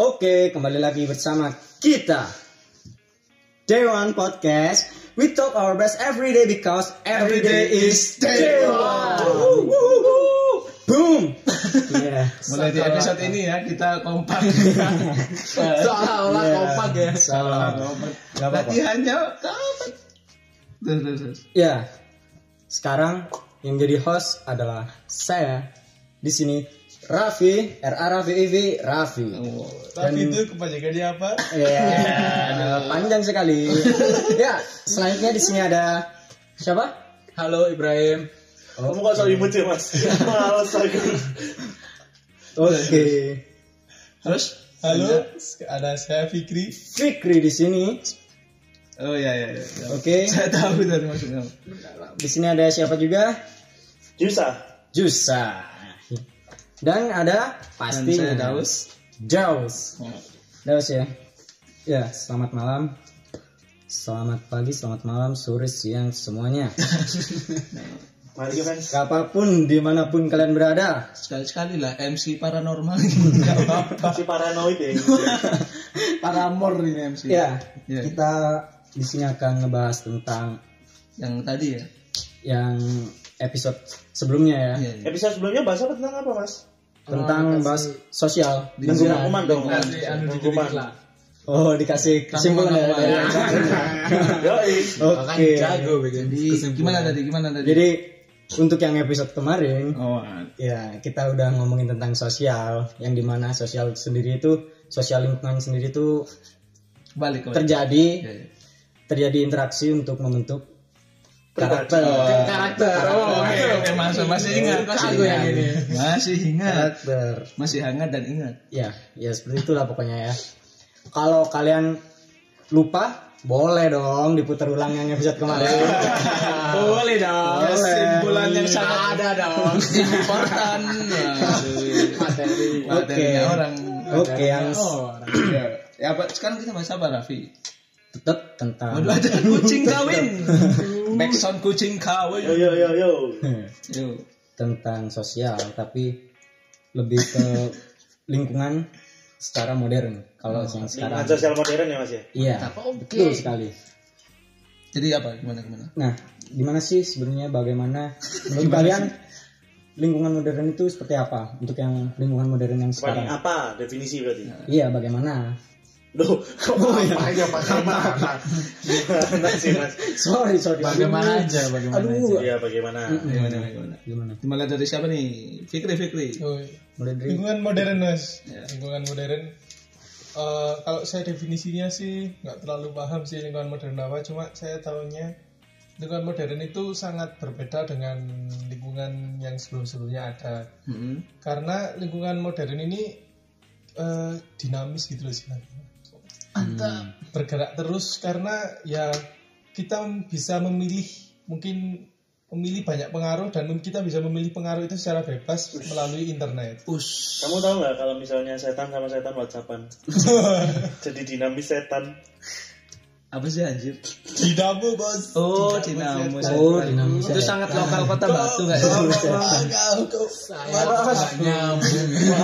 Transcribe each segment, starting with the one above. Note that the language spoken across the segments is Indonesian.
Oke, kembali lagi bersama kita. Day One Podcast. We talk our best every day because every day is Day One. Boom. Yeah. Mulai di episode ini ya kita kompak. Seolah-olah Yeah. kompak ya. Gak apa-apa. Latihannya terus. Ya. Sekarang yang jadi host adalah saya di sini Raffi, R A Raffi I V Raffi. Tapi itu kepanjangannya apa? Ya, panjang sekali. ya, selanjutnya di sini ada siapa? Halo Ibrahim. Oh, Kamu kok selalu imut ya mas? Males aku. Oke. Terus Halo, ada saya Fikri. Fikri di sini. Oh ya ya ya. Oke. Saya tahu dari maksudnya. Di sini ada siapa juga? Jusa. Jusa. Dan ada pasti Daus. Daus. Daus ya. Ya, selamat malam. Selamat pagi, selamat malam, sore, siang, semuanya. Mari mas. Apa pun, di mana pun kalian berada. Sekali-sekali lah MC paranormal. Masih paranoid ya. Paramor ini MC. Ya, Ya. kita di sini akan ngebahas tentang Yang tadi ya. yang episode sebelumnya ya. Iya. Episode sebelumnya bahas apa tentang apa mas? Tentang bahas sosial, Lingkungan lingkungan. kuman dong. Anu Lingkungan. Oh, dikasih kesimpulan ya. Kan Oke. jago Jadi gimana tadi? Gimana tadi? Jadi untuk yang episode kemarin, oh, ya kita udah ngomongin tentang sosial, yang di mana sosial sendiri itu, sosial lingkungan sendiri itu balik terjadi, Iya, iya. terjadi interaksi untuk membentuk karakter. karakter. Oh, Oke, oke, masuk masih ingat, masih ingat. ini. Masih ingat. Karakter. Masih hangat dan ingat. Ya, ya seperti itulah pokoknya ya. Kalau kalian lupa, boleh dong diputar ulang yang episode kemarin. Boleh dong. Kesimpulan yang sangat ada dong. Important. Materi. Materinya Oke. orang. Oke, yang Oh, Ya, ya apa sekarang kita bahas apa Raffi? Tetap tentang Waduh ada kucing kawin. Backsound kucing kawin. yo yo yo. Yo. tentang sosial, tapi lebih ke lingkungan secara modern. Kalau yang sekarang, Lingkungan sosial modern ya mas ya. iya, betul sekali. Jadi apa? Gimana gimana? Nah, gimana sih sebenarnya bagaimana menurut kalian lingkungan modern itu seperti apa untuk yang lingkungan modern yang sekarang? apa definisi berarti? Iya, bagaimana? Loh, kok apa aja bagaimana? Gimana sih mas? Sorry, sorry. Bagaimana aja, bagaimana Aduh. Iya bagaimana? Gimana gimana? Gimana? Dimulai dari siapa nih? Fikri Fikri. Oh, Mulai dari Lingkungan modern mas. Ya. Lingkungan modern. Eh, kalau saya definisinya sih nggak terlalu paham sih lingkungan modern apa. Cuma saya tahunya lingkungan modern itu sangat berbeda dengan lingkungan yang sebelum-sebelumnya ada. Hmm. Karena lingkungan modern ini eh, dinamis gitu loh sih. Mantap. bergerak terus karena ya kita bisa memilih mungkin memilih banyak pengaruh dan kita bisa memilih pengaruh itu secara bebas melalui internet. Us. Kamu tahu nggak kalau misalnya setan sama setan whatsappan? Jadi dinamis setan. Apa sih anjir? Dinamo bos. Oh, dinamo. Oh, dinamo. Itu sangat lokal kota Batu enggak ya?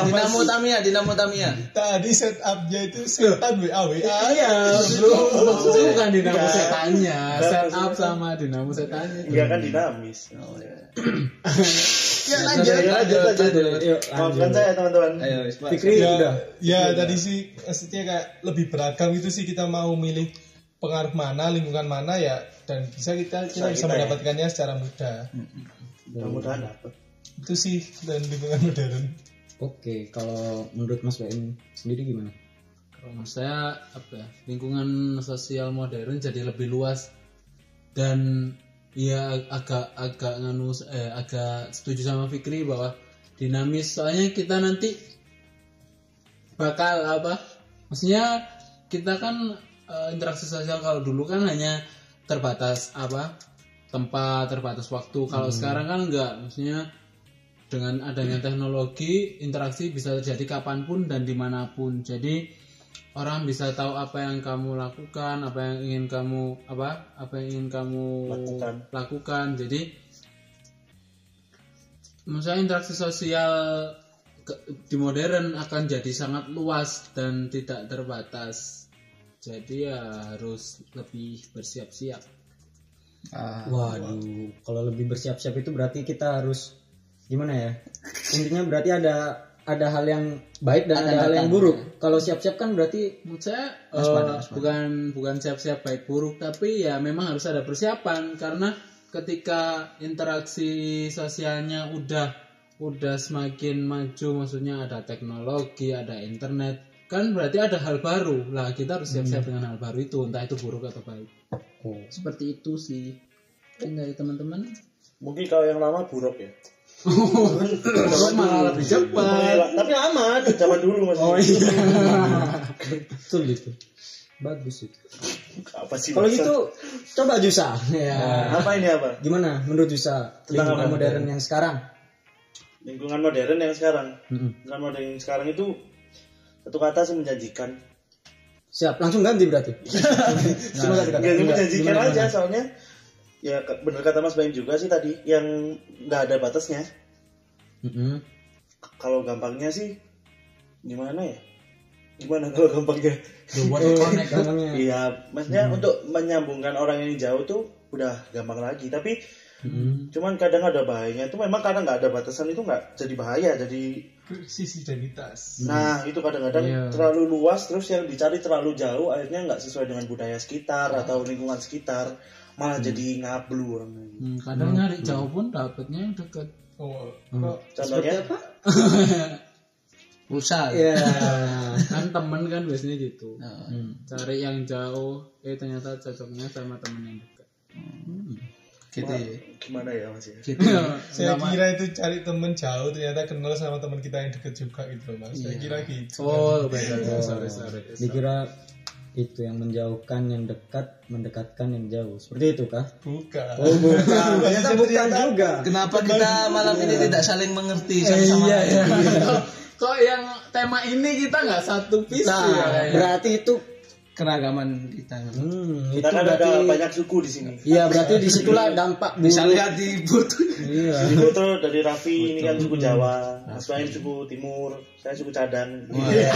Dinamo Tamiya, Dinamo Tamiya. Tadi setupnya itu setan WA WA. Iya, bro. Maksudnya bukan dinamo setannya, setup sama dinamo setannya. Enggak kan dinamis. Ya lanjut. Ya, lanjut, lanjut. Yuk, Maafkan saya teman-teman. Fikri Ya, udah. ya tadi sih maksudnya kayak lebih beragam itu sih kita mau milih pengaruh mana, lingkungan mana ya dan bisa kita kita Bisa bisa kita ya. mendapatkannya secara mudah. Mudah-mudahan dapat. Itu sih dan lingkungan modern. Oke, kalau menurut Mas Baim sendiri gimana? Kalau menurut saya apa ya, lingkungan sosial modern jadi lebih luas dan ya agak agak nganu eh, agak setuju sama Fikri bahwa dinamis soalnya kita nanti bakal apa maksudnya kita kan eh, interaksi sosial kalau dulu kan hanya terbatas apa tempat terbatas waktu kalau sekarang kan enggak maksudnya dengan adanya teknologi interaksi bisa terjadi kapan pun dan di mana pun jadi orang bisa tahu apa yang kamu lakukan apa yang ingin kamu apa apa yang ingin kamu Lakukan. lakukan. jadi misalnya interaksi sosial ke- di modern akan jadi sangat luas dan tidak terbatas. Jadi ya harus lebih bersiap-siap. Ah, Waduh, kalau lebih bersiap-siap itu berarti kita harus gimana ya? Intinya berarti ada ada hal yang baik dan ada, hal yang buruk. Kalau siap-siap kan berarti Menurut saya eh, bukan bukan siap-siap baik buruk, tapi ya memang harus ada persiapan karena ketika interaksi sosialnya udah udah semakin maju, maksudnya ada teknologi, ada internet, kan berarti ada hal baru. Lah kita harus siap-siap dengan hal baru itu, entah itu buruk atau baik. Seperti itu sih. Mungkin dari teman-teman. Mungkin kalau yang lama buruk ya. Buruk malah lebih cepat. Tapi lama, zaman dulu masih. Oh iya. betul itu. Bagus itu. Apa sih? Kalau gitu coba Jusa. Ya. apa ini apa? Gimana menurut Jusa Tentang lingkungan modern yang sekarang? Lingkungan modern yang sekarang. Mm-mm. Lingkungan modern yang sekarang itu satu kata sih menjanjikan. Siap, langsung ganti berarti. Nggak, Enggak, menjanjikan gimana, aja gimana? soalnya ya bener kata Mas Baim juga sih tadi yang nggak ada batasnya. Mm-mm. Kalau gampangnya sih gimana ya? Gimana kalau gampangnya? Buat connect gampangnya. Iya, maksudnya untuk menyambungkan orang yang jauh tuh udah gampang lagi. Tapi Mm-mm. cuman kadang ada bahayanya itu memang karena nggak ada batasan itu nggak jadi bahaya. Jadi krisis identitas nah itu kadang-kadang Iya. terlalu luas terus yang dicari terlalu jauh akhirnya nggak sesuai dengan budaya sekitar atau lingkungan sekitar malah jadi ngablu. Hmm, kadang nyari jauh pun dapetnya yang deket. oh kok Contohnya pulsa. Iya. kan temen kan biasanya gitu Nah, cari yang jauh eh ternyata cocoknya sama temen yang dekat gitu ya. gimana ya mas ya? Gitu. ya. saya kira itu cari temen jauh ternyata kenal sama teman kita yang deket juga gitu loh mas Iya. saya kira gitu oh beda beda sorry sorry Dikira itu yang menjauhkan yang dekat, mendekatkan yang jauh. Seperti itu kah? bukan Oh, bukan. Ternyata bukan juga. Kenapa kita malam ini tidak saling mengerti satu sama Iya, lain? iya. kok, yang tema ini kita nggak satu visi Nah, ya berarti itu Keragaman kita. hmm, itu Kita kan ada berarti banyak suku di sini. Iya, berarti di situlah dampak Bisa lihat di foto. Iya. Di foto dari Raffi ini kan suku Jawa, Mas Baim suku Timur, saya suku Cadang. Iya.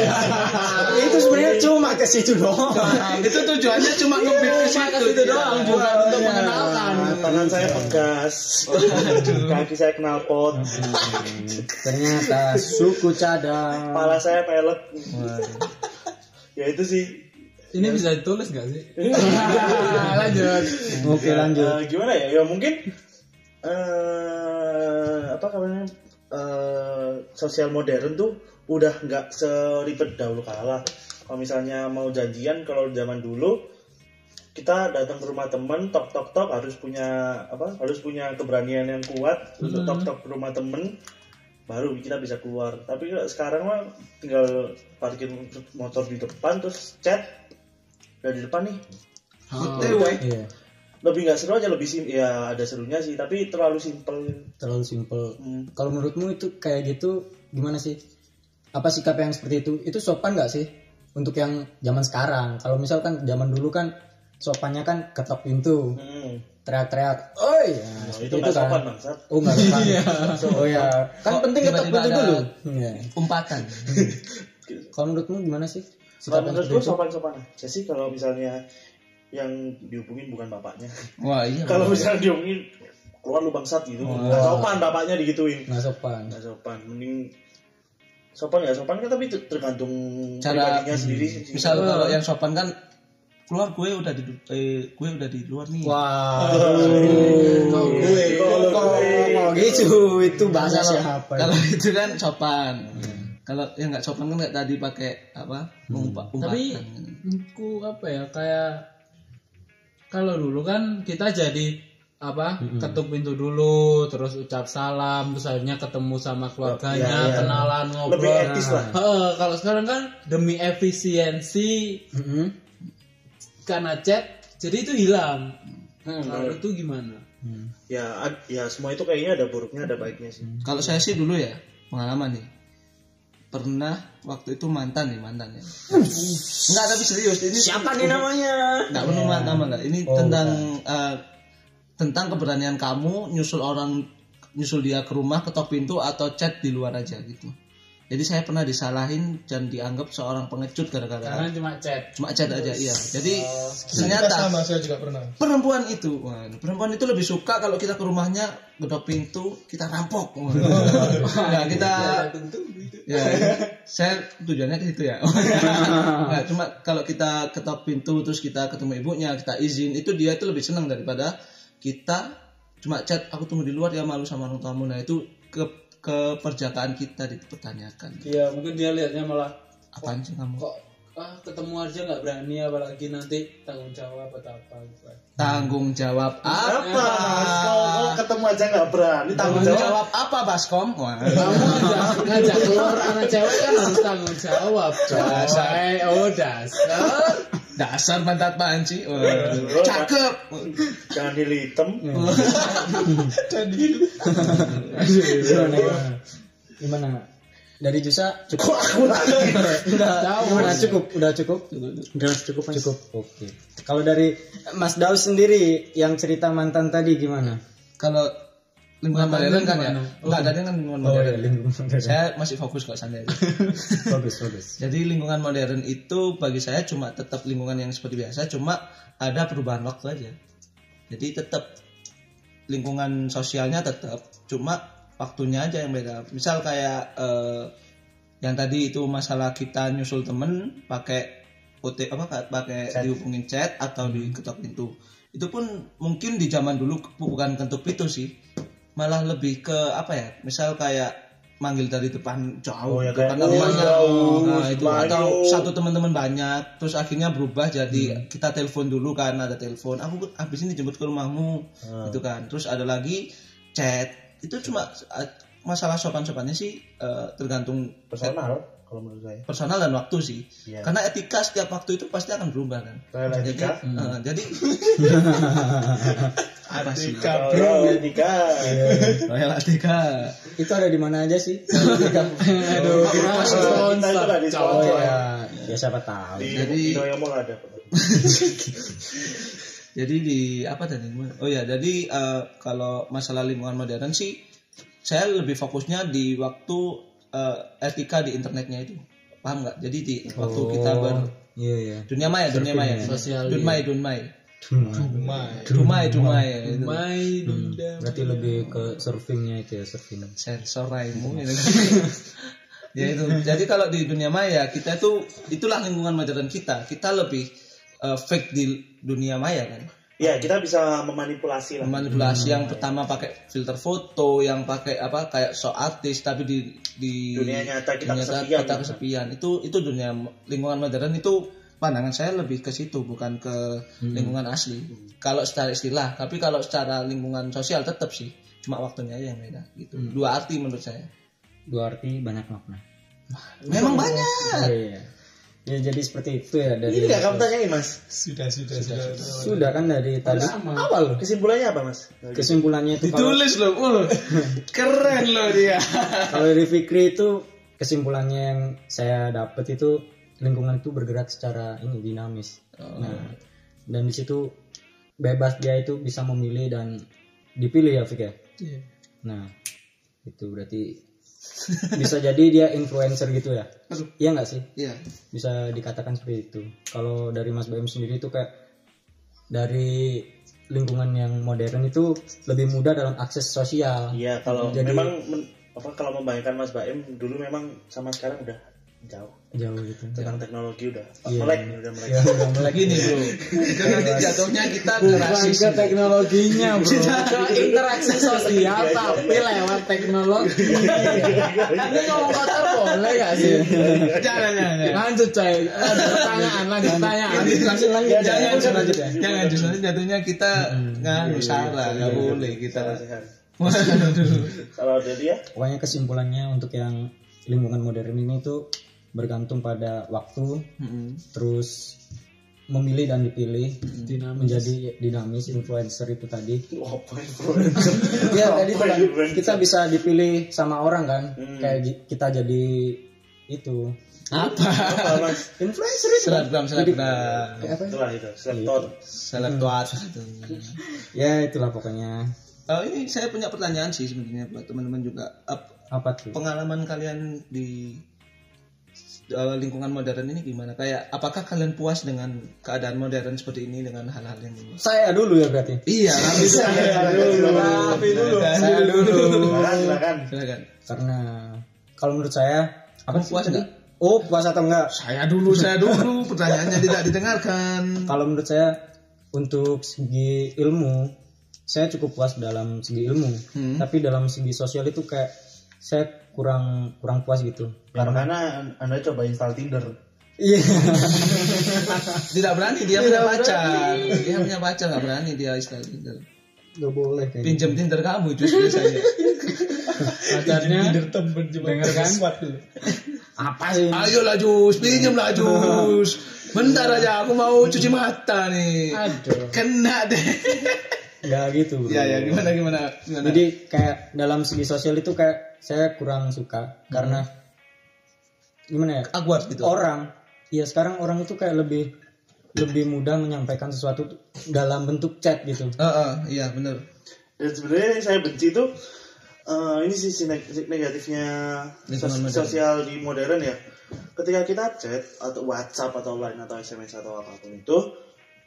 itu sebenarnya cuma ke situ doang. itu tujuannya cuma ngebit ke situ. itu doang bukan untuk mengenalkan Nah, tangan saya pegas, kaki saya knalpot, Ternyata suku cadang. kepala saya pelet. Ya itu sih. Ini bisa ditulis nggak sih lanjut Oke, lanjut. Eh, gimana ya? Ya mungkin eh apa namanya? eh sosial modern tuh udah nggak seribet dahulu kala. Kalau misalnya mau janjian kalau zaman dulu kita datang ke rumah temen tok tok tok harus punya apa harus punya keberanian yang kuat untuk tok tok ke rumah temen baru kita bisa keluar tapi kalau sekarang mah tinggal parkir motor di depan terus chat dari depan nih Iya, lebih nggak seru aja lebih sim ya ada serunya sih tapi terlalu simpel terlalu simpel. Hmm. Kalau menurutmu itu kayak gitu gimana sih? Apa sikap yang seperti itu? Itu sopan nggak sih untuk yang zaman sekarang? Kalau misalkan zaman dulu kan sopannya kan ketok pintu, Hmm. teriak-teriak, oi, ya, Nah, itu nggak kan. sopan bangsat Oh nggak sopan. oh ya, kan Kok penting ketok pintu dulu. Iya. Umpatan. Kalau menurutmu gimana sih? Kalau yang menurut gue itu? sopan sopan aja sih kalau misalnya yang dihubungin bukan bapaknya Wah iya. kalau misalnya dihubungin keluar lu bangsat gitu nggak sopan bapaknya digituin Nggak sopan. nggak sopan mending sopan ya sopan kan tapi ter- tergantung Cara- pribadinya sendiri sih. Misal kalau yang sopan kan keluar gue udah di eh, gue udah di luar nih. Wah, Kalau gue kalau gitu itu bahasa siapa? Kalau itu kan sopan. Kalau yang nggak sopan kan kayak tadi pakai apa? Umpa, umpatan. tapi ku apa ya kayak kalau dulu kan kita jadi apa ketuk pintu dulu terus ucap salam terus akhirnya ketemu sama keluarganya Iya, iya. kenalan ngobrol lebih etis lah Heeh, kalau sekarang kan demi efisiensi Mm-mm. karena chat jadi itu hilang Hmm, kalau itu gimana ya ad- ya semua itu kayaknya ada buruknya ada baiknya sih Kalau saya sih dulu ya pengalaman nih. Pernah waktu itu mantan nih mantan ya. Enggak tapi serius ini Siapa nih namanya? Enggak perlu nama enggak. Ini tentang eh, tentang keberanian kamu nyusul orang nyusul dia ke rumah ketok pintu atau chat di luar aja gitu. Jadi saya pernah disalahin dan dianggap seorang pengecut gara-gara Karena cuma chat. cuma chat aja iya. Jadi Kita ternyata sama saya juga pernah perempuan itu, wah, perempuan itu lebih suka kalau kita ke rumahnya gedok pintu kita rampok. Ya kita ya saya tujuannya ke situ ya. Nah, cuma kalau kita ketok pintu terus kita ketemu ibunya kita izin itu dia itu lebih senang daripada kita cuma chat aku tunggu di luar ya malu sama orang tuamu. Nah itu ke keperjakaan kita dipertanyakan. Iya, mungkin dia lihatnya malah Apaan sih kamu? kok ah ketemu aja nggak berani apalagi nanti tanggung jawab atau apa gitu. Tanggung jawab apa? Apa? Kalau ketemu aja nggak berani tanggung Tanggung jawab. jawab apa Baskom? Kamu ngajak, ngajak keluar anak cewek kan harus tanggung jawab. Coy, oh dasar. Dasar pantat panci. Waduh. Cakep. Jangan hitam. Gimana, gimana? Dari Jusa cukup. udah, gimana cukup? Udah cukup? Udah cukup, Mas. Cukup. Oke. Kalau dari Mas Daus sendiri yang cerita mantan tadi gimana? Kalau lingkungan modern kan ya? Enggak, tadi kan lingkungan Oh, modern. ya, lingkungan modern. Saya masih fokus kok santai. bagus, bagus. Jadi lingkungan modern itu bagi saya cuma tetap lingkungan yang seperti biasa, cuma ada perubahan waktu aja. Jadi tetap lingkungan sosialnya tetap, cuma waktunya aja yang beda. Misal kayak eh, yang tadi itu masalah kita nyusul temen pakai OT apa pakai dihubungin chat atau diketok pintu. Itu pun mungkin di zaman dulu bukan ketuk pintu sih. Malah lebih ke apa ya? Misal kayak manggil dari depan jauh Oh, ya, depan kayak, oh, rumahnya. jauh, Nah, itu atau satu teman-teman banyak terus akhirnya berubah jadi kita telepon dulu kan ada telepon aku habis ini jemput ke rumahmu gitu kan terus ada lagi chat itu cuma uh, masalah sopan-sopannya sih uh, tergantung Personal kalau menurut saya. personal dan waktu sih Iya. karena etika setiap waktu itu pasti akan berubah kan jadi etika. uh, jadi apa sih? Royal etika. royal etika Itu ada di mana aja sih? Aduh, kita di oh ya, ya siapa tahu. Di Jadi- ada. jadi di apa tadi? Oh ya jadi eh, kalau masalah lingkungan modern sih saya lebih fokusnya di waktu eh, etika di internetnya itu. Paham nggak? Jadi di waktu kita ber Iya, iya. dunia maya dunia maya. Sosial dunmai dunmai Dumai. dumai dumai itu. Mai dunda. Berarti lebih ke surfingnya itu ya, surfing. sensor raimu gitu. ya itu jadi kalau di dunia maya kita itu itulah lingkungan modern kita kita lebih eh, fake di dunia maya kan Ya kita bisa memanipulasi lah. manipulasi yang pertama pakai filter foto yang pakai apa kayak so artis tapi di di Dunia nyata kita dunia kesepian, kita kesepian itu itu dunia lingkungan modern itu pandangan saya lebih ke situ bukan ke lingkungan asli. Kalau secara istilah tapi kalau secara lingkungan sosial tetap sih cuma waktunya aja yang beda gitu. Dua arti menurut saya. Dua arti banyak makna. memang banyak. Iya. Ya jadi seperti itu ya dari Ini nggak kamu tanyain mas. Sudah, sudah, sudah. sudah. kan dari tadi? awal Kesimpulannya apa mas? kesimpulannya itu kalau, ditulis loh uh, keren loh dia. Kalau dari Fikri itu kesimpulannya yang saya dapat itu lingkungan itu bergerak secara ini dinamis. Nah, dan di situ bebas dia itu bisa memilih dan dipilih ya Fik ya. Iya. Nah, itu berarti bisa jadi dia influencer gitu ya. Iya nggak sih? iya bisa dikatakan seperti itu. Kalau dari Mas BM sendiri itu kayak dari lingkungan yang modern itu lebih mudah dalam akses sosial. Iya kalau Jadi- memang men- apa kalau membayangkan Mas Baim dulu memang sama sekarang udah jauh. Jauh gitu. tentang teknologi udah. Iya. melek nih, udah melek. Ya, udah mulai gini bro. Itu nanti jatuhnya kita rasis ke teknologinya bro. Ke interaksi sosial tapi lewat teknologi. Ini ngomong kotor boleh gak sih? Jangan jangan jangan. lanjut coy pertanyaan lanjut. pertanyaan. Langsung lanjut. jangan lanjut jangan justru jatuhnya kita nganu salah nggak boleh kita. Kalau dari ya Pokoknya kesimpulannya untuk yang lingkungan modern ini tuh bergantung pada waktu, Mm-mm. terus memilih dan dipilih Dinamis. menjadi dinamis influencer itu tadi. oh, apa ya tadi itu kan influencer? kita bisa dipilih sama orang kan Hmm. kayak kita jadi itu apa influencer itu selebgram selebgram? Itulah itu selektor. selebtuat ya itulah pokoknya Eh, ini saya punya pertanyaan sih sebenarnya buat teman-teman juga. Ap- Apa tuh? pengalaman kalian di eh, lingkungan modern ini gimana? Kayak apakah kalian puas dengan keadaan modern seperti ini dengan hal-hal yang ini? Saya dulu ya berarti. Iya, Raffi dulu. Saya dulu. Raffi dulu. Saya dulu. silakan. Karena kalau menurut saya apa sih puas tadi? nggak? Oh, puas atau enggak? Saya dulu, saya dulu. Pertanyaannya tidak didengarkan. Kalau menurut saya untuk segi ilmu saya cukup puas dalam segi ilmu. Hmm. Tapi dalam segi sosial itu kayak saya kurang kurang puas gitu. ya, makanya anda coba install Tinder Iya. Tidak berani dia punya pacar. Dia punya pacar nggak berani dia istilah Tinder. Gak boleh kayak gitu. Pinjam Tinder kamu justru saya. pacarnya Tinder temen cuma Denger kan? Apa sih? Ayolah Jus, pinjam lah Jus. Bentar aja aku mau cuci mata nih. aduh Kena deh. Gak gitu. bro. Ya ya gimana gimana gimana. Jadi kayak dalam segi sosial itu kayak saya kurang suka karena gimana ya? awkward gitu. Orang, ya sekarang orang itu kayak lebih lebih mudah menyampaikan sesuatu tuh dalam bentuk chat gitu. Heeh, iya benar. dan sebenarnya yang saya benci itu eh, ini sisi neg- negatifnya sos- modern. sosial di modern ya ketika kita chat atau WhatsApp atau line atau SMS atau apa pun itu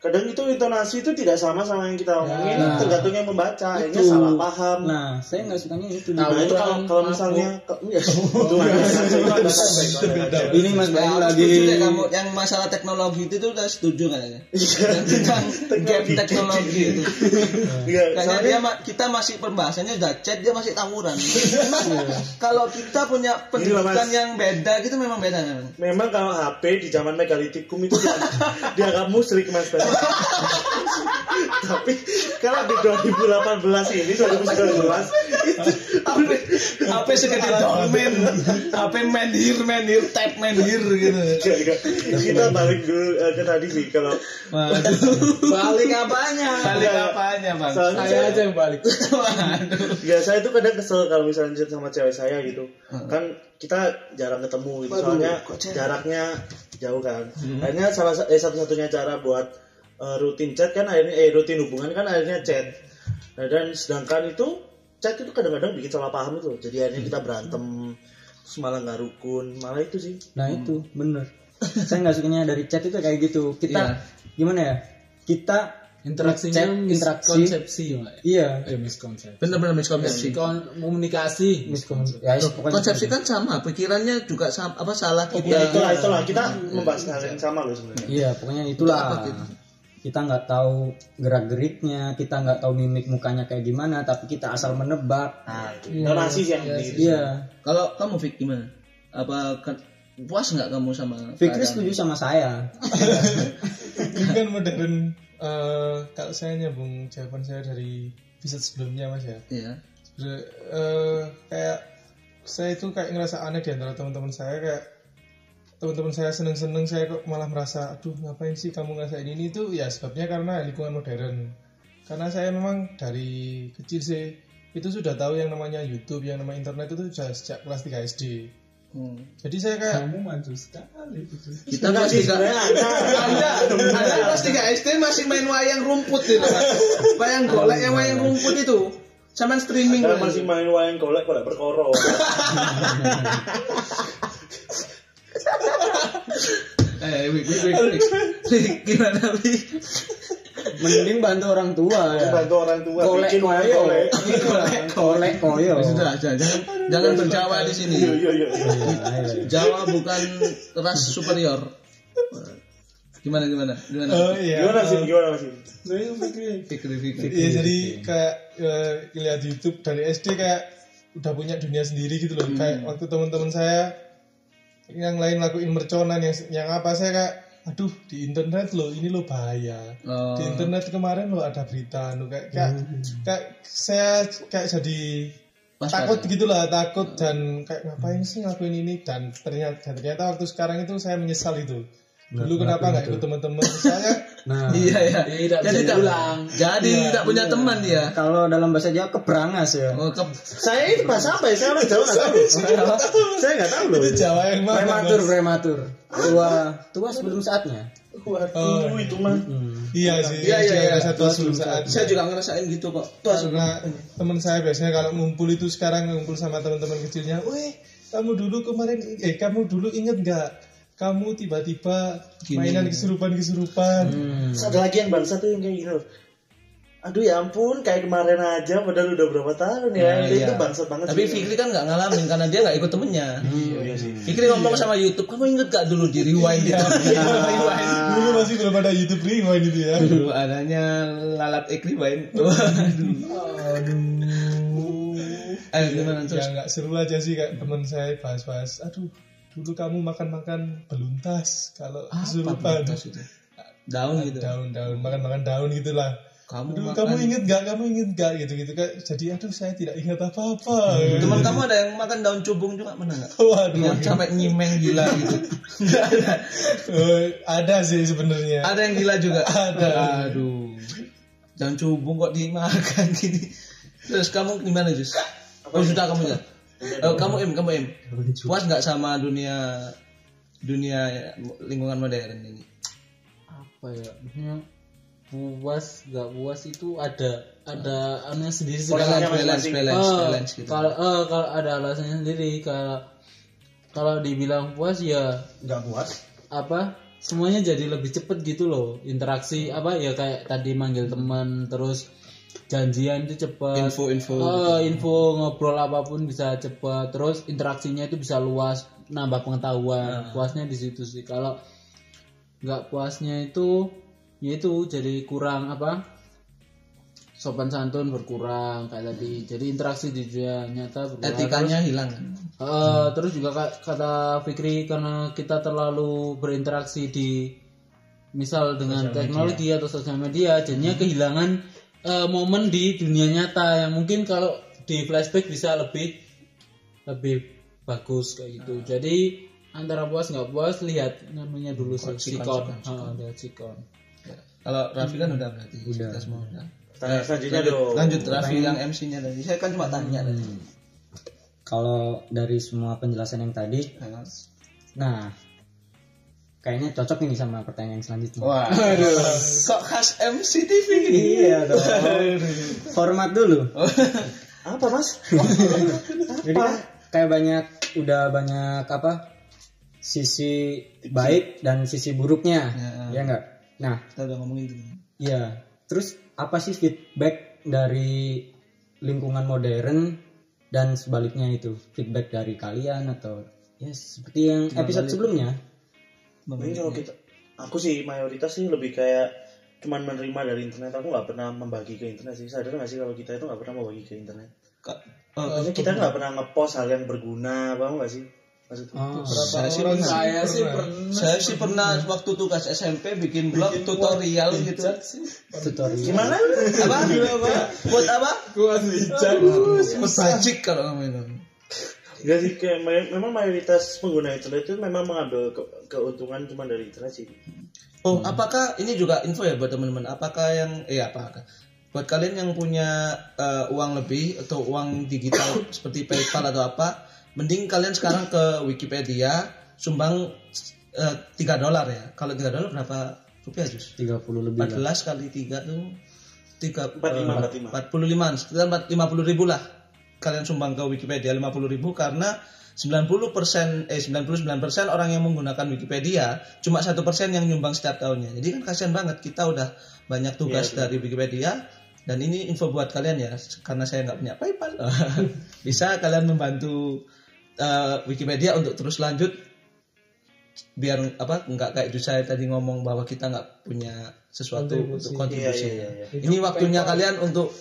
kadang itu intonasi itu tidak sama sama yang kita omongin Nah. tergantung yang membaca akhirnya salah paham Nah, saya nggak sukanya itu. Nah, itu kalau kalau misalnya ke- ya, itu Ini Mas Bayu Aku lagi kamu yang masalah teknologi itu tuh udah setuju kayaknya. Yang tentang gap teknologi itu. Iya, soalnya dia kita masih pembahasannya udah chat dia masih tawuran. Kalau kita punya pendidikan yang beda gitu memang beda memang. kalau HP di zaman megalitikum itu dia, dianggap musrik mas Bas. Tapi kalau di 2018 ini 2019 itu HP HP segede dolmen, HP main here, main here, tap main here gitu. Kita balik dulu eh, ke tadi sih kalau balik apanya? Balik apanya bang? soalnya saya aja yang balik. Ya saya tuh kadang kesel kalau misalnya sama cewek saya gitu. Kan kita jarang ketemu gitu soalnya jaraknya jauh kan. Akhirnya salah sa- eh, satu-satunya cara buat eh, rutin chat kan akhirnya eh rutin hubungan kan akhirnya chat nah dan sedangkan itu chat itu kadang-kadang bikin salah paham itu jadi akhirnya kita berantem terus malah nggak rukun malah itu sih Nah itu bener. saya nggak sukanya dari chat itu kayak gitu. Kita Iya. gimana ya? Kita interaksinya interaksi. miskonsepsi Mbak. Iya. eh miskonsepsi Bener-bener miskonsepsi. Kon- komunikasi Miskon- ya, pokoknya Konsepsi kan sama, pikirannya juga sama, apa salah kita. ya itulah itulah kita membahas hal yang sama loh sebenarnya Iya, pokoknya itulah. Apa gitu? Kita nggak tahu gerak-geriknya, kita nggak tahu mimik mukanya kayak gimana, tapi kita asal menebak. nah itu intonasi sih yang penting Iya. Kalau kamu Fik gimana? Apa kan puas nggak kamu sama Fikri setuju sama saya. Lingkungan modern eh, kalau saya nyambung jawaban saya dari episode sebelumnya mas ya Iya. Sebenarnya, eh, kayak saya itu kayak ngerasa aneh di antara teman-teman saya kayak teman-teman saya seneng-seneng saya kok malah merasa aduh ngapain sih kamu ngerasain ini? Itu ya sebabnya karena lingkungan modern. Karena saya memang dari kecil sih itu sudah tahu yang namanya YouTube yang namanya internet itu sudah sejak kelas 3 SD Hmm. jadi saya kayak kamu maju sekali Kita Enggak kelas sih, tiga. sebenarnya Anda, Anda kelas 3 SD masih main wayang rumput itu. Wayang golek yang wayang rumput itu. Sama streaming. Anda masih main wayang golek golek perkara Eh, gimana Wik? Mending bantu orang tua ya. bantu orang tua Golek bikin koyo. golek koyo. Sudah, jangan, jangan, jangan berjawa di sini. iya iya iya. Jawa bukan ras superior. Gimana gimana? Gimana? oh iya gimana sih gimana sih saya pikir Fikri, Fikri. Iya jadi kayak eh, lihat YouTube dari SD kayak udah punya dunia sendiri gitu loh. Kayak waktu teman-teman saya yang lain lakuin merconan yang yang apa saya kayak aduh di internet loh ini loh bahaya. Oh. Di internet kemarin loh ada berita loh kayak kayak, kayak saya kayak jadi Waspada. takut gitulah takut dan kayak ngapain sih ngelakuin ini dan ternyata dan ternyata waktu sekarang itu saya menyesal itu dulu kenapa nggak ikut teman-teman saya Nah, Iya ya. Tidak Jadi tak diulang. Jadi tak punya teman dia. kalau dalam bahasa Jawa keberangas ya. Oh, ke- Saya itu bahasa apa ya? Saya orang Jawa nggak tahu. Saya nggak tahu loh. itu Jawa yang mana Prematur, Mas? prematur. Tua, tua sebelum saatnya. Waduh, itu mah. iya sih Iya, iya, iya. satu sebelum saat saya juga ngerasain gitu kok. Tuh, karena teman saya biasanya kalau ngumpul itu sekarang ngumpul sama teman-teman kecilnya, weh kamu dulu kemarin eh kamu dulu inget nggak kamu tiba-tiba mainan kesurupan-kesurupan Hmm. Terus ada lagi yang bangsa tuh yang kayak loh. Aduh ya ampun, kayak kemarin aja padahal udah berapa tahun ya. Nah, itu, iya. itu bangsat banget Tapi sih. Fikri kan nggak ngalamin karena dia nggak ikut temennya. Iya sih. Fikri ngomong sama YouTube, kamu inget gak dulu di rewind itu? rewind. dulu masih belum ada YouTube Rewind gitu ya Dulu adanya lalat ek rewind. Waduh. Eh gimana ya terus? nggak seru aja sih kayak teman saya bahas-bahas aduh dulu kamu makan-makan beluntas kalau Apa kesurupan? Daun gitu. daun-daun makan-makan daun gitulah Kamu Aduh, makan. kamu inget gak? Kamu inget gak? Gitu-gitu kan. Jadi aduh saya tidak ingat apa-apa. Teman kamu ada yang makan daun cubung juga mana nggak? Waduh. Yang sampai nyimeng gila gitu. Nggak ada. Eh, ada sih sebenarnya. Ada yang gila juga. Ada. Aduh. Daun cubung kok dimakan gini. Terus kamu gimana Jus? Oh sudah kamu ya. Oh, kamu im, kamu im. Puas nggak sama dunia dunia lingkungan modern ini? apa ya maksudnya puas nggak puas itu ada ada aneh sendiri sih Polanya kalau- balance, balance, Eh, balance gitu. kalau eh, kalau ada alasannya sendiri kalau kalau dibilang puas ya Nggak puas. apa semuanya jadi lebih cepet gitu loh interaksi apa ya kayak tadi manggil teman terus janjian itu cepet Info-info. Eh, info ngobrol apa pun bisa cepet terus interaksinya itu bisa luas nambah pengetahuan. Puasnya di situ sih. Kalau nggak puasnya itu ya itu jadi kurang apa sopan santun berkurang kayak tadi. Jadi interaksi di dunia nyata berkurang. Etikanya hilang. Eh, terus juga ka- kata Fikri karena kita terlalu berinteraksi di misal dengan teknologi atau sosial media jadinya kehilangan eh, momen di dunia nyata yang mungkin kalau di flashback bisa lebih lebih bagus kayak gitu jadi antara puas nggak puas lihat namanya dulu sih sikon lihat sikon Kalau Raffi kan udah berarti. Udah. Kita semua udah. Pertanyaan selanjutnya lanjut, dong. lanjut Raffi yang MC-nya tadi. Saya kan cuma tanya tadi. Kalau dari semua penjelasan yang tadi, nah kayaknya cocok ini sama pertanyaan selanjutnya. Wah, kok khas MC TV gini? Iya dong. Format dulu. Apa mas? Jadi kan kayak banyak udah banyak apa sisi baik dan sisi buruknya, ya enggak? Nah, Kita udah ngomongin gitu. iya. Terus apa sih feedback dari lingkungan modern dan sebaliknya itu feedback dari kalian atau ya seperti yang episode sebelumnya? Ini kalau kita, aku sih mayoritas sih lebih kayak cuman menerima dari internet. Aku nggak pernah membagi ke internet sih. Sadar nggak sih kalau kita itu nggak pernah membagi ke internet? Kak, oh, Maksudnya kita nggak pernah ngepost hal yang berguna, paham nggak sih? Maksudnya? Oh, saya sih pernah. saya sih pernah Saya sih pernah waktu tugas SMP bikin blog tutorial gitu. tutorial. Gimana? Apa? Buat apa? kuat bijak Buat bajik kalau kamu itu. Enggak sih, kayak may- memang mayoritas pengguna internet itu memang mengambil ke- keuntungan cuma dari internet sih. Oh, apakah ini juga info ya buat teman-teman? Apakah yang eh apakah buat kalian yang punya eh, uang lebih atau uang digital seperti PayPal atau apa, mending kalian sekarang ke Wikipedia sumbang eh, 3 dolar ya. Kalau 3 dolar berapa rupiah, Jus? 30 lebih 14 lah. kali 3 tuh 3 45, 45 sekitar 50 ribu lah kalian sumbang ke Wikipedia 50 ribu karena 90% eh 99% orang yang menggunakan Wikipedia cuma satu persen yang nyumbang setiap tahunnya. Jadi kan kasihan banget kita udah banyak tugas dari Wikipedia dan ini info buat kalian ya karena saya nggak punya PayPal. Bisa kalian membantu eh, Wikipedia untuk terus lanjut? Biar apa nggak kayak Jus saya tadi ngomong bahwa kita nggak punya sesuatu untuk kontribusi. Iya, iya, iya. Ini waktunya kalian untuk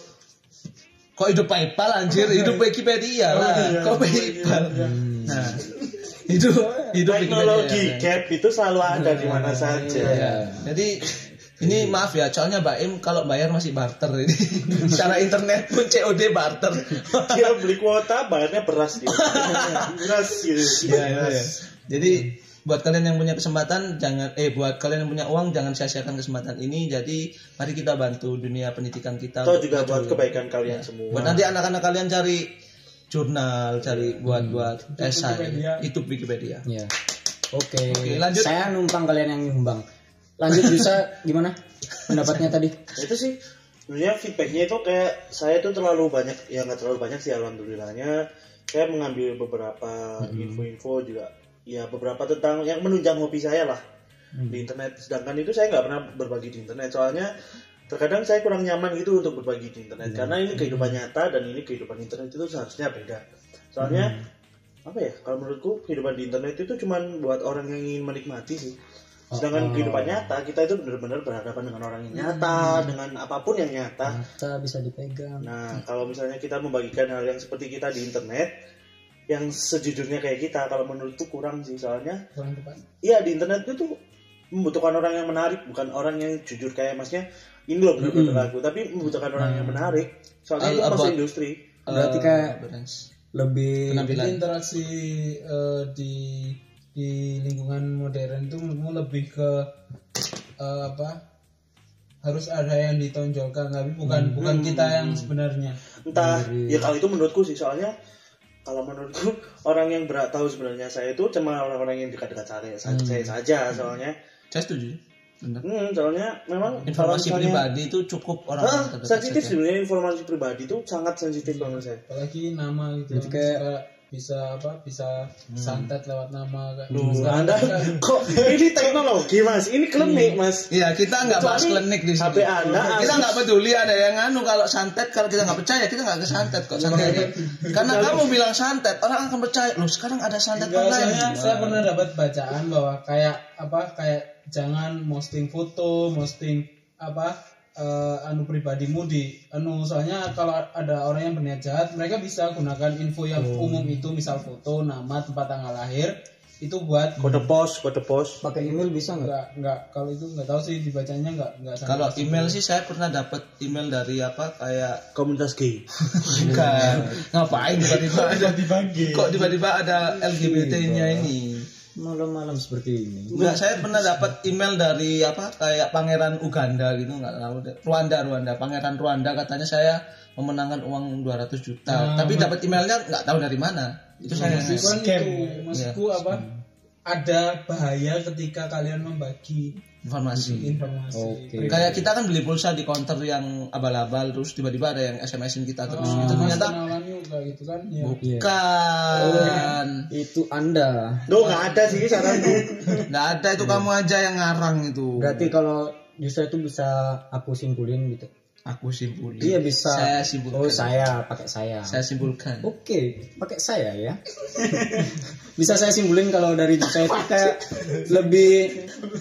kok hidup PayPal anjir, hidup Wikipedia lah. Kok PayPal? Nah, hidup hidup Teknologi Wikipedia. gap itu selalu ada di mana saja. Ya. Jadi ini maaf ya, soalnya Mbak Im kalau bayar masih barter ini. Secara internet pun COD barter. Dia beli kuota, bayarnya beras dia. beras gitu. Iya, iya, iya. Jadi buat kalian yang punya kesempatan jangan eh buat kalian yang punya uang jangan sia-siakan kesempatan ini jadi mari kita bantu dunia pendidikan kita Atau juga maju. buat kebaikan kalian semua. buat nanti anak-anak kalian cari jurnal cari buat Hmm. buat esai itu Wikipedia Ya. Oke. Oke, lanjut. Saya numpang kalian yang nyumbang. Lanjut bisa gimana? Pendapatnya tadi? Nah, itu sih sebenarnya feedbacknya itu kayak saya tuh terlalu banyak ya nggak terlalu banyak sih alhamdulillahnya saya mengambil beberapa info-info juga ya beberapa tentang yang menunjang hobi saya lah. Di internet. Sedangkan itu saya nggak pernah berbagi di internet. Soalnya terkadang saya kurang nyaman gitu untuk berbagi di internet. Karena ini kehidupan nyata dan ini kehidupan internet itu seharusnya beda. Soalnya apa ya kalau menurutku kehidupan di internet itu cuman buat orang yang ingin menikmati sih. Sedangkan kehidupan nyata kita itu benar-benar berhadapan dengan orang yang nyata dengan apa pun yang nyata. Mata bisa dipegang. nah kalau misalnya kita membagikan hal yang seperti kita di internet yang sejujurnya kayak kita kalau menurutku kurang sih soalnya kurang tepat Iya di internet itu tuh membutuhkan orang yang menarik, bukan orang yang jujur kayak masnya ini loh bener-bener aku, tapi membutuhkan orang yang menarik. Soalnya itu Al- masuk industri. Berarti Eh, kayak lebih penampilan. Jadi interaksi eh, di di lingkungan modern itu menurutmu lebih ke eh, apa? Harus ada yang ditonjolkan tapi bukan bukan kita yang sebenarnya. Entah ya kalau itu menurutku sih soalnya kalau menurutku orang yang berat tahu sebenarnya saya itu cuma orang-orang yang dekat-dekat saya, saya saja soalnya. saya setuju. Benar. Hmm, soalnya memang informasi misalnya- pribadi itu cukup orang Ah, sensitif sebenarnya informasi pribadi itu sangat sensitif menurut saya. apalagi nama gitu Jadi kayak- bisa apa bisa santet lewat nama kayak Duh, Sekarang Anda kan kok ini teknologi mas, ini klinik mas. Iya kita nggak bahas klinik di sini. HP Anda kita nggak peduli ada yang anu kalau santet kalau kita nggak percaya kita nggak ke santet kok santet. Karena kamu bilang santet orang akan percaya. Loh sekarang ada santet Enggak, online. soalnya saya pernah dapat bacaan bahwa kayak apa kayak jangan posting foto, posting apa eh, anu pribadimu di anu soalnya kalau ada orang yang berniat jahat mereka bisa gunakan info yang umum itu misal foto, nama, tempat tanggal lahir itu buat Kode pos, kode pos. pakai email bisa nggak? enggak enggak kalau itu enggak tahu sih dibacanya enggak enggak sampai Kalau email sih saya pernah dapat email dari apa kayak Komunitas gay. bukan ngapain tiba-tiba ada dibagi kok tiba-tiba ada LGBT-nya ini. Malam-malam seperti ini. Enggak, saya pernah dapat email dari apa kayak pangeran Uganda gitu nggak tahu deh. Rwanda Rwanda pangeran Rwanda katanya saya memenangkan uang 200 juta. Tapi dapat emailnya nggak tahu dari mana. Itu saya kan itu maksudku Iya. apa ada bahaya ketika kalian membagi informasi. informasi. Oke. kayak kita kan beli pulsa di counter yang abal-abal terus tiba-tiba ada yang SMS-in kita terus. Ah, itu ternyata kayak gitu kan ya. bukan Itu Anda. Duh nggak ada sih saranku. nggak ada itu kamu aja yang ngarang itu Berarti kalau justru itu bisa aku simpulin gitu. aku simpulin Iya bisa. saya simpulkan Oh saya pakai saya. saya simpulkan Oke, pakai saya ya. Bisa saya simpulin kalau dari Jusa itu kayak lebih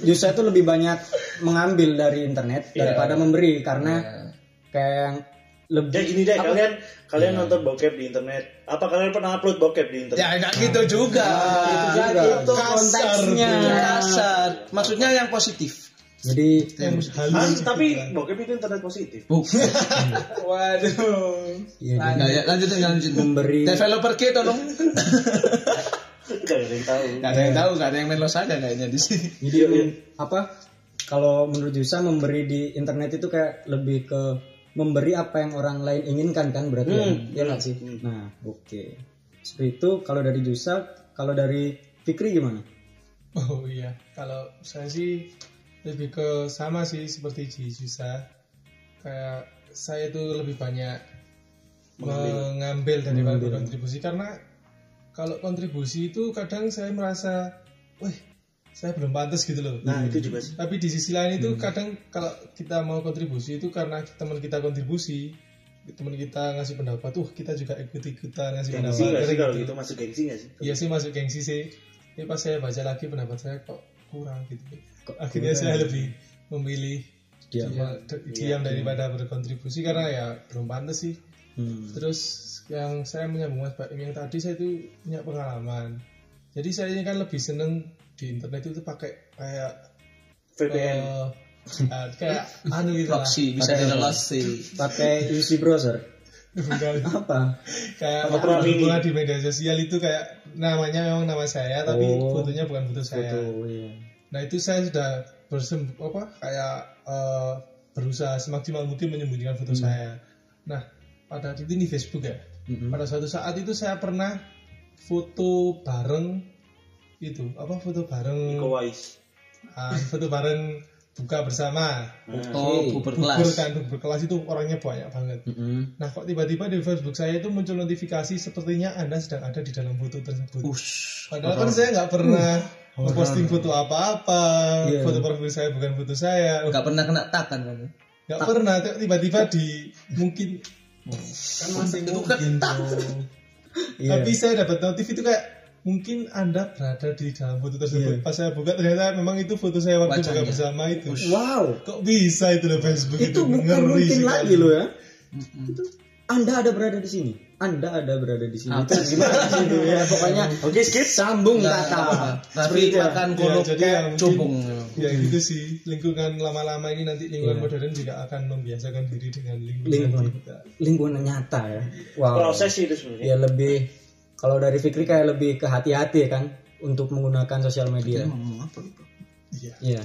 Jusa itu lebih banyak mengambil dari internet daripada memberi karena kayak yang lebih Ya gini deh, kalian kalian nonton bokep di internet. Apa kalian pernah upload bokep di internet? ya nggak gitu juga. Itu juga. itu Kasar konteksnya. Kasar. Maksudnya yang positif. Jadi Hah, tapi bokep itu internet positif. Waduh. ya, Nggak, ya, lanjutin lanjutin memberi developer kita tolong. Gak ada yang tahu. nggak ada yang tahu nggak ada yang melos aja kayaknya di sini. Jadi apa? Kalau menurut Jusa memberi di internet itu kayak lebih ke memberi apa yang orang lain inginkan kan berarti ya, ya nggak sih? Nah oke. Seperti itu kalau dari Jusa kalau dari Fikri gimana? Oh iya, kalau saya sih lebih ke sama sih seperti Ji Jusa. Kayak saya itu lebih banyak mengambil. daripada berkontribusi karena kalau kontribusi itu kadang saya merasa, wih, saya belum pantas gitu loh. Nah itu juga sih. Tapi di sisi lain itu kadang kalau kita mau kontribusi itu karena teman kita kontribusi, teman kita ngasih pendapat, tuh kita juga ikut-ikutan ngasih Gengsi pendapat. gak sih kalau gitu. gitu masuk gengsi gak sih? Iya sih masuk gengsi sih. Ini pas saya baca lagi pendapat saya kok kurang gitu. Kok Akhirnya saya lebih memilih Diam. cuma d- diam daripada berkontribusi karena ya belum pantas sih. Hmm. Terus yang saya menyambung mas Pak yang tadi saya itu punya pengalaman. Jadi saya ini kan lebih seneng di internet itu pakai kayak VPN. eh, eh, kayak anu gitu lah. proxy bisa Pakai- direlasi pakai UC browser. Apa? kayak mini. bunga di media sosial itu kayak namanya memang nama saya tapi Oh. fotonya bukan foto saya. Foto, iya. Nah itu saya sudah bersem apa kayak eh, berusaha semaksimal mungkin menyembunyikan foto saya. Nah pada itu di Facebook ya. Mm-mm. Pada suatu saat itu saya pernah foto bareng itu apa foto bareng Iko Wais. ah, foto bareng buka bersama. Oh, Oke. bubur Bubur kelas. kan bubur kelas itu orangnya banyak banget. Mm-mm. Nah kok tiba-tiba di Facebook saya itu muncul notifikasi sepertinya anda sedang ada di dalam foto tersebut. Ush. Padahal kan saya nggak pernah memposting foto apa-apa, Iya. foto profil saya bukan foto saya, Gak pernah kena takan kamu. nggak pernah. Tiba-tiba di mungkin kan masih Itu kan mungkin tak. Iya. Tapi saya dapat notif itu kayak mungkin anda berada di dalam foto tersebut. Iya. Pas saya buka ternyata memang itu foto saya waktu buka Wajahnya. bersama itu. Wow. Kok bisa itu loh Facebook itu, Itu bukan ngeri mungkin sekali. lagi loh ya. Itu Anda ada berada di sini. Anda ada berada di sini. Itu gimana sih itu ya? Pokoknya Oke, skip. sambung Nggak kata. apa-apa. Tapi Seperti itu ya. Ya, jadi ya mungkin- cubung. Ya gitu sih lingkungan lama-lama ini nanti lingkungan Iya. modern juga akan membiasakan diri dengan lingkungan, Lingkungan. kita. lingkungan nyata ya. Wow. Proses sih itu sebenarnya. Ya lebih kalau dari Fikri kayak lebih ke hati-hati kan untuk menggunakan sosial media. Apa lupa. Iya. Iya.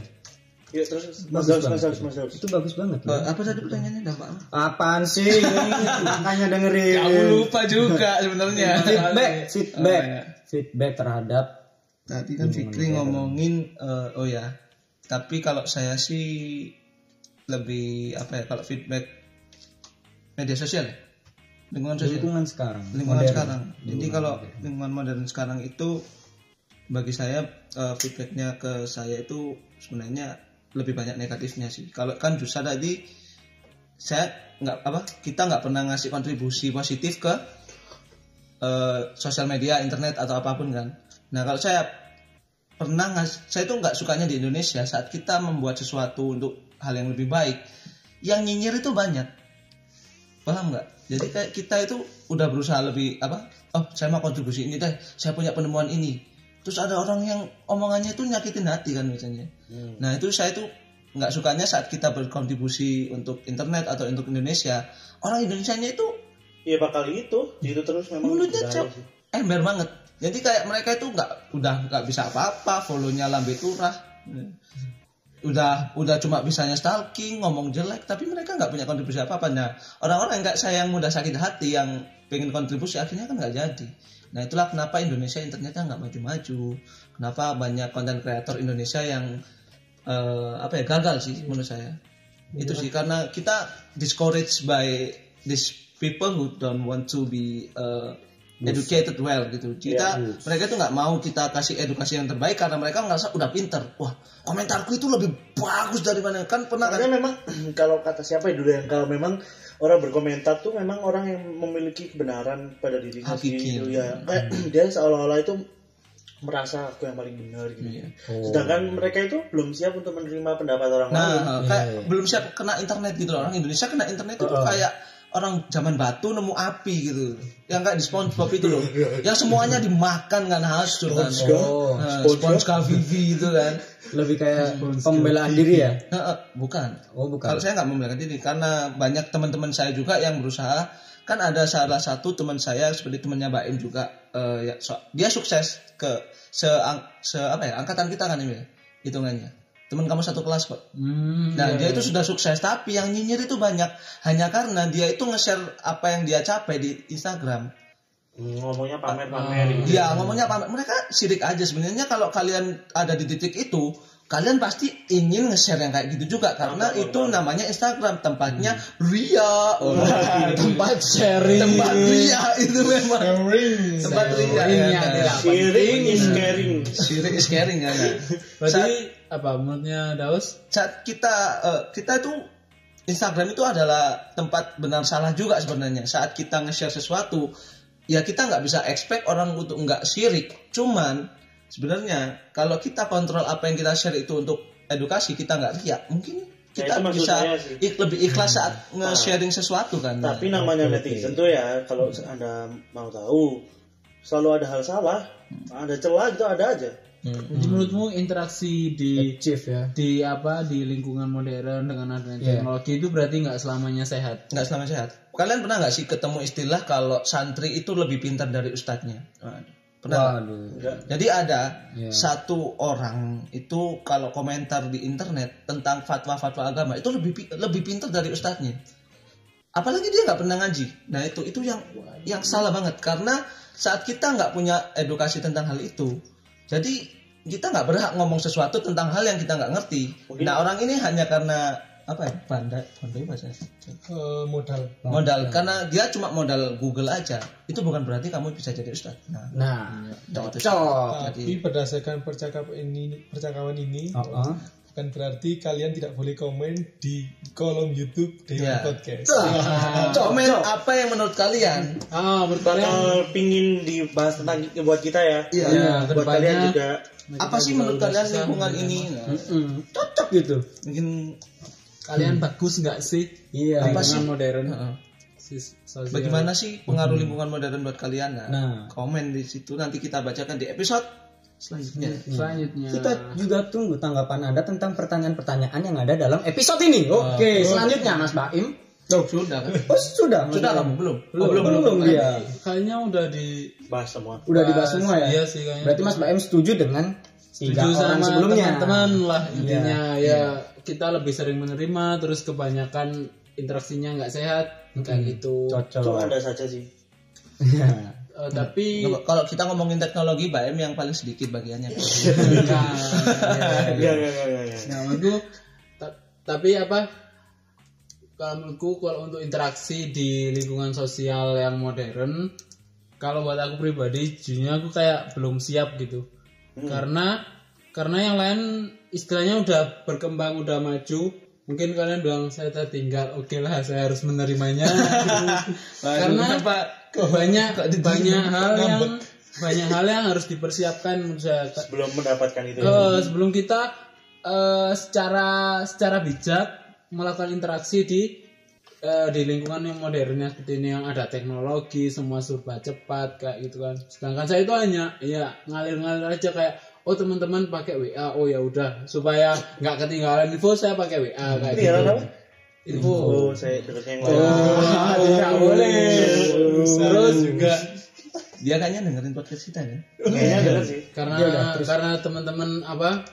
Yuk terus Mas Bagus Daus, Mas banget. Daus, Mas Daus. Itu bagus banget. Eh, apa tadi pertanyaannya dampak apa? Apaan sih? Makanya dengerin. Kamu lupa juga sebenarnya. Feedback, feedback, Oh, iya. feedback terhadap Tadi kan Fikri ngomongin eh, oh ya. Tapi kalau saya sih lebih apa ya kalau feedback media sosial ya? lingkungan sosial lingkungan sekarang. lingkungan modern. sekarang. Jadi kalau lingkungan modern sekarang itu bagi saya eh, feedbacknya ke saya itu sebenarnya lebih banyak negatifnya sih. Kalau kan Jusa tadi saya nggak apa kita nggak pernah ngasih kontribusi positif ke eh, sosial media, internet atau apa pun kan. Nah kalau saya pernah ngas saya itu nggak sukanya di Indonesia saat kita membuat sesuatu untuk hal yang lebih baik, yang nyinyir itu banyak paham nggak jadi kayak kita itu udah berusaha lebih apa oh saya mau kontribusi ini deh saya punya penemuan ini terus ada orang yang omongannya itu nyakitin hati kan misalnya. Nah itu saya tuh nggak sukanya saat kita berkontribusi untuk internet atau untuk Indonesia. Orang Indonesia nya itu Iya bakal itu, itu terus memang mulutnya sih. ember banget. Jadi kayak mereka itu nggak udah nggak bisa apa-apa follownya lambe turah. Udah udah cuma bisanya stalking ngomong jelek tapi mereka nggak punya kontribusi apa apa nah orang-orang yang nggak sayang mudah sakit hati yang pengen kontribusi akhirnya kan nggak jadi nah itulah kenapa Indonesia internetnya nggak maju-maju. Kenapa banyak konten kreator Indonesia yang eh, apa ya gagal sih menurut saya. Itu sih karena kita discouraged by these people who don't want to be uh, educated well gitu. Kita mereka tuh nggak mau kita kasih edukasi yang terbaik karena mereka ngerasa udah pinter. Wah komentarku itu lebih bagus dari mana kan pernah kan Karena memang kalau kata siapa ya dulu yang kalau memang orang berkomentar tuh memang orang yang memiliki kebenaran pada dirinya sendiri gitu ya. Kayak dia seolah-olah itu merasa aku yang paling benar gitu. Iya. Sedangkan mereka itu belum siap untuk menerima pendapat orang lain. Nah, kayak belum siap kena internet gitu loh. Orang Indonesia kena internet itu kayak orang zaman batu nemu api gitu. Yang kayak di SpongeBob itu loh. Yang semuanya dimakan kan hancur kan. Oh, Nah, SpongeBob Vivi itu kan. lebih kayak pembelaan diri ya? Bukan. Oh bukan. Kalau saya nggak membelakan diri karena banyak teman-teman saya juga yang berusaha kan ada salah satu teman saya seperti temannya Mbak Im juga eh, ya, so- dia sukses ke se, se apa ya angkatan kita kan ini ya hitungannya teman kamu satu kelas kok Hmm, Nah, dia itu sudah sukses, tapi yang nyinyir itu banyak hanya karena dia itu nge-share apa yang dia capai di Instagram. Hmm, ngomongnya pamer-pamer gitu. Dia ngomongnya apa? Mereka sirik aja sebenarnya kalau kalian ada di titik itu, kalian pasti ingin nge-share yang kayak gitu juga karena itu namanya Instagram, tempatnya ria. Oh, tempat sharing. tempat ria itu memang. Sharing. Tempat ria ya. Sharing-nya tidak Sharing is caring. Sirik is caring kan. Berarti apa menurutnya Daus? saat kita eh, kita itu Instagram itu adalah tempat benar salah juga sebenarnya. Saat kita nge-share sesuatu ya kita nggak bisa expect orang untuk nggak syirik cuman sebenarnya kalau kita kontrol apa yang kita share itu untuk edukasi kita nggak riak. Mungkin kita itu maksud bisa ik- lebih ikhlas saat nge-sharing sesuatu kan. Tapi namanya netizen tuh ya kalau anda mau tahu selalu ada hal salah, ada celah itu ada aja. Jadi menurutmu interaksi di Chief ya. di apa di lingkungan modern dengan adanya teknologi itu berarti nggak selamanya sehat. nggak selama sehat kalian pernah nggak sih ketemu istilah kalau santri itu lebih pintar dari ustadznya? Pernah? Waduh. Jadi ada Iya. satu orang itu kalau komentar di internet tentang fatwa-fatwa agama itu lebih lebih pintar dari ustadznya. Apalagi dia nggak pernah ngaji. Nah itu itu yang yang salah banget karena saat kita nggak punya edukasi tentang hal itu, jadi kita nggak berhak ngomong sesuatu tentang hal yang kita nggak ngerti. Nah orang ini hanya karena apa ya pandai pandai bahasa Eh, modal modal karena dia cuma modal Google aja itu bukan berarti kamu bisa jadi ustadz. Nah, Nah, nah, cocok. tapi berdasarkan percakapan ini percakapan ini Heeh. Bukan berarti kalian tidak boleh komen di kolom YouTube Dewan Ya. Podcast Komen apa yang menurut kalian? Ah, menurut kalian Kalau pingin dibahas tentang buat kita ya. Iya. ya, Buat ke depannya kalian juga. Apa sih menurut kalian lingkungan ini? Nah, Mm, Cocok gitu. mungkin kalian bagus nggak sih Iya. Apa lingkungan sih? modern Heeh. Sis- sosial. bagaimana sih pengaruh lingkungan modern buat kalian? Nah, Nah. komen di situ nanti kita bacakan di episode selanjutnya. selanjutnya Kita juga tunggu tanggapan Anda tentang pertanyaan-pertanyaan yang ada dalam episode ini. Oke, selanjutnya Mas Baim. Oh, sudah kan? Oh, sudah. Sudah kamu belum? Belum, Oh, belum, belum. belum dia. kayaknya udah di Bahas semua. Udah dibahas semua ya? Iya sih kayaknya. Berarti Mas Baim setuju dengan tiga setuju orang sama sebelumnya. teman-teman lah intinya Iya. ya kita lebih sering menerima terus kebanyakan interaksinya nggak sehat kayak gitu Itu Cocok. ada saja sih. Iya. Eh, tapi Kalau kita ngomongin teknologi, BM yang paling sedikit bagiannya. Nah, Enggak, ya, ya. enggak, enggak, enggak. Nah, menurutku ta- tapi apa kalau menurutku kalau untuk interaksi di lingkungan sosial yang modern kalau buat aku pribadi jujurnya aku kayak belum siap gitu karena karena yang lain istilahnya udah berkembang udah maju mungkin kalian bilang saya tertinggal oke lah saya harus menerimanya. Karena banyak banyak hal yang banyak hal yang harus dipersiapkan menurut saya. Belum mendapatkan itu. Eh, sebelum kita eh, secara secara bijak melakukan interaksi di eh, di lingkungan yang modernnya seperti ini yang ada teknologi semua serba cepat kayak gitu kan. Sedangkan saya itu hanya ya ngalir-ngalir aja kayak oh teman-teman pakai WA oh ya udah. Supaya nggak ketinggalan info saya pakai WA kayak Ini gitu. apa? info. Oh, saya dengarnya yang lain. Ah, tidak boleh. Terus. Juga. Dia kayaknya dengerin podcast kita ya. Kayaknya denger sih. karena karena teman-teman apa?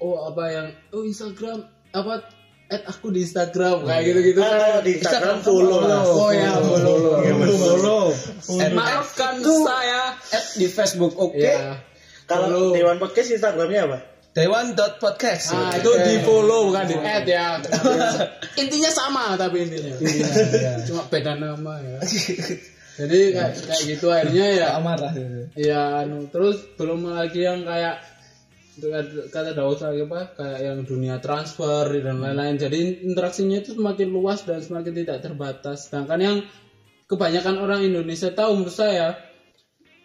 Oh apa yang oh Instagram apa? Add aku di Instagram kayak gitu-gitu. Nah, kan kalau di Instagram follow lah. oh ya follow Follow. maafkan saya. Add di Facebook. Oke. ya Kalau Follow. Dewan Podcast Instagramnya apa? Dewan.podcast. nah itu di follow bukan di add ya. Intinya sama tapi intinya. Cuma beda nama ya. Jadi kayak kayak gitu akhirnya ya. Amarah. ya anu. Terus belum lagi yang kayak kata Daud lagi apa? Kayak yang dunia transfer dan lain-lain. Jadi interaksinya itu semakin luas dan semakin tidak terbatas. Sedangkan yang kebanyakan orang Indonesia tahu menurut saya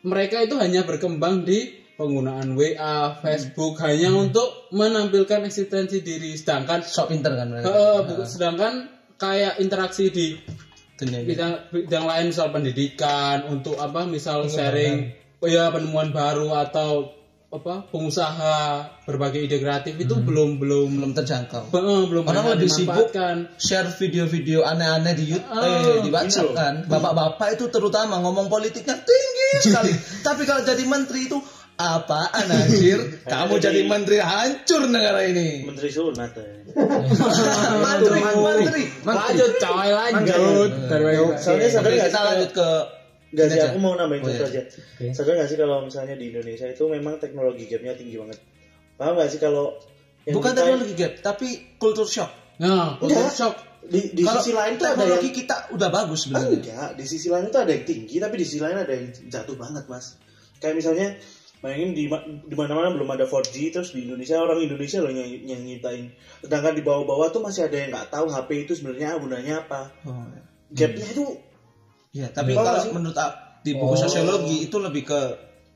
mereka itu hanya berkembang di penggunaan WA, Facebook hanya untuk menampilkan eksistensi diri sedangkan Sok pinter kan mereka. bu- sedangkan kayak interaksi di Dunia bidang bidang lain misal pendidikan untuk apa misal sharing oh ya penemuan baru atau apa pengusaha berbagai ide kreatif itu belum belum belum terjangkau. eh, belum Orang lebih sibuk dimanfaatkan. share video-video aneh-aneh di YouTube, eh, di WhatsApp kan. Bapak-bapak itu terutama ngomong politiknya tinggi sekali. Tapi kalau jadi menteri itu apaan anjir? Kamu jadi menteri hancur negara ini. Menteri Sunat. ya. Menteri, menteri. lanjut coy lanjut Soalnya sadar kita sih lanjut ke Gak sih, aku mau nambahin Oh, satu iya. aja. Sadar gak sih kalau misalnya di Indonesia itu memang teknologi gapnya tinggi banget. Paham gak sih kalau yang bukan kita- teknologi gap, tapi culture shock. nah culture Enggak. shock di, di Kalau sisi lain tuh ada yang kita udah bagus sebenarnya. enggak, di sisi lain itu ada yang tinggi, tapi di sisi lain ada yang jatuh banget, Mas. Kayak misalnya bayangin di di mana-mana belum ada 4G terus di Indonesia orang Indonesia loh yang, yang nyiptain. Sedangkan di bawah-bawah tuh masih ada yang nggak tahu HP itu sebenarnya gunanya apa. Oh, ya. Gapnya itu Iya, tapi Iya. kalau menurut aku, di buku sosiologi itu lebih ke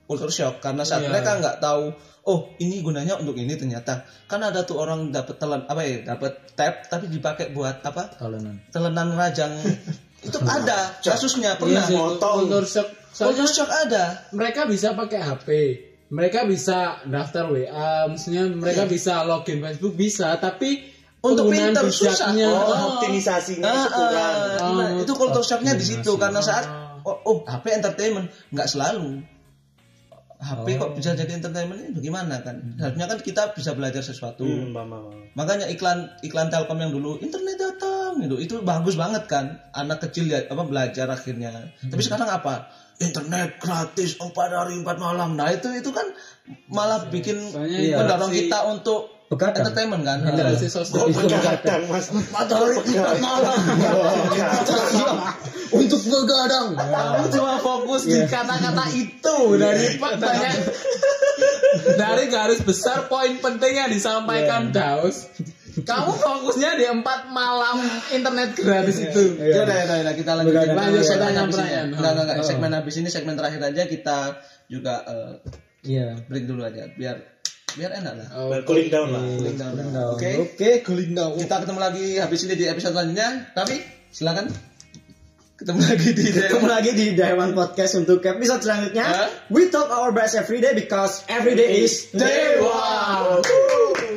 culture shock karena saat Iya. mereka nggak tahu oh ini gunanya untuk ini ternyata kan ada tuh orang dapat telan apa ya dapat tab tapi dipakai buat apa talenan telenan rajang itu ada kasusnya iya pernah sih motong. culture shock shock ada. Mereka bisa pakai HP mereka bisa daftar WA maksudnya mereka bisa login Facebook bisa. Tapi untuk pinter susah. bijaknya. Oh, Oh. optimisasinya Ah, itu kurang. ah, nah, itu culture shocknya di situ karena saat oh, oh HP entertainment. Nggak selalu HP kok bisa jadi entertainment ini? Bagaimana kan? Harusnya kan kita bisa belajar sesuatu. Hmm, paham. makanya iklan iklan Telkom yang dulu internet datang gitu. Itu bagus banget kan? Anak kecil ya apa belajar akhirnya. Tapi sekarang apa? Internet gratis empat hari empat malam. Nah itu itu kan malah bikin Soalnya Iya. mendorong interaksi- kita untuk Begadang. entertainment kan interaksi sosial Kok begadang, Mas? matahari empat malam Untuk begadang. kamu cuma fokus di kata-kata itu dari banyak dari garis besar poin penting yang disampaikan Daus kamu fokusnya di empat malam internet gratis itu Ya udah, ya udah, ya kita lanjut. Lanjut, segmen pertanyaan, habis ini. pertanyaan. Enggak, enggak, enggak. Oh. Segmen habis ini, segmen terakhir aja kita juga eh, Iya. break dulu aja, biar biar enak lah. Oh, Biar cooling down lah. Cooling down. Cooling down. Oke. Oke. Cooling down. Kita ketemu lagi habis ini di episode selanjutnya. Tapi silakan ketemu lagi di Ketemu lagi di Dewan Podcast untuk episode selanjutnya. Hah? We talk our best every day because every day is Dewa. Wow.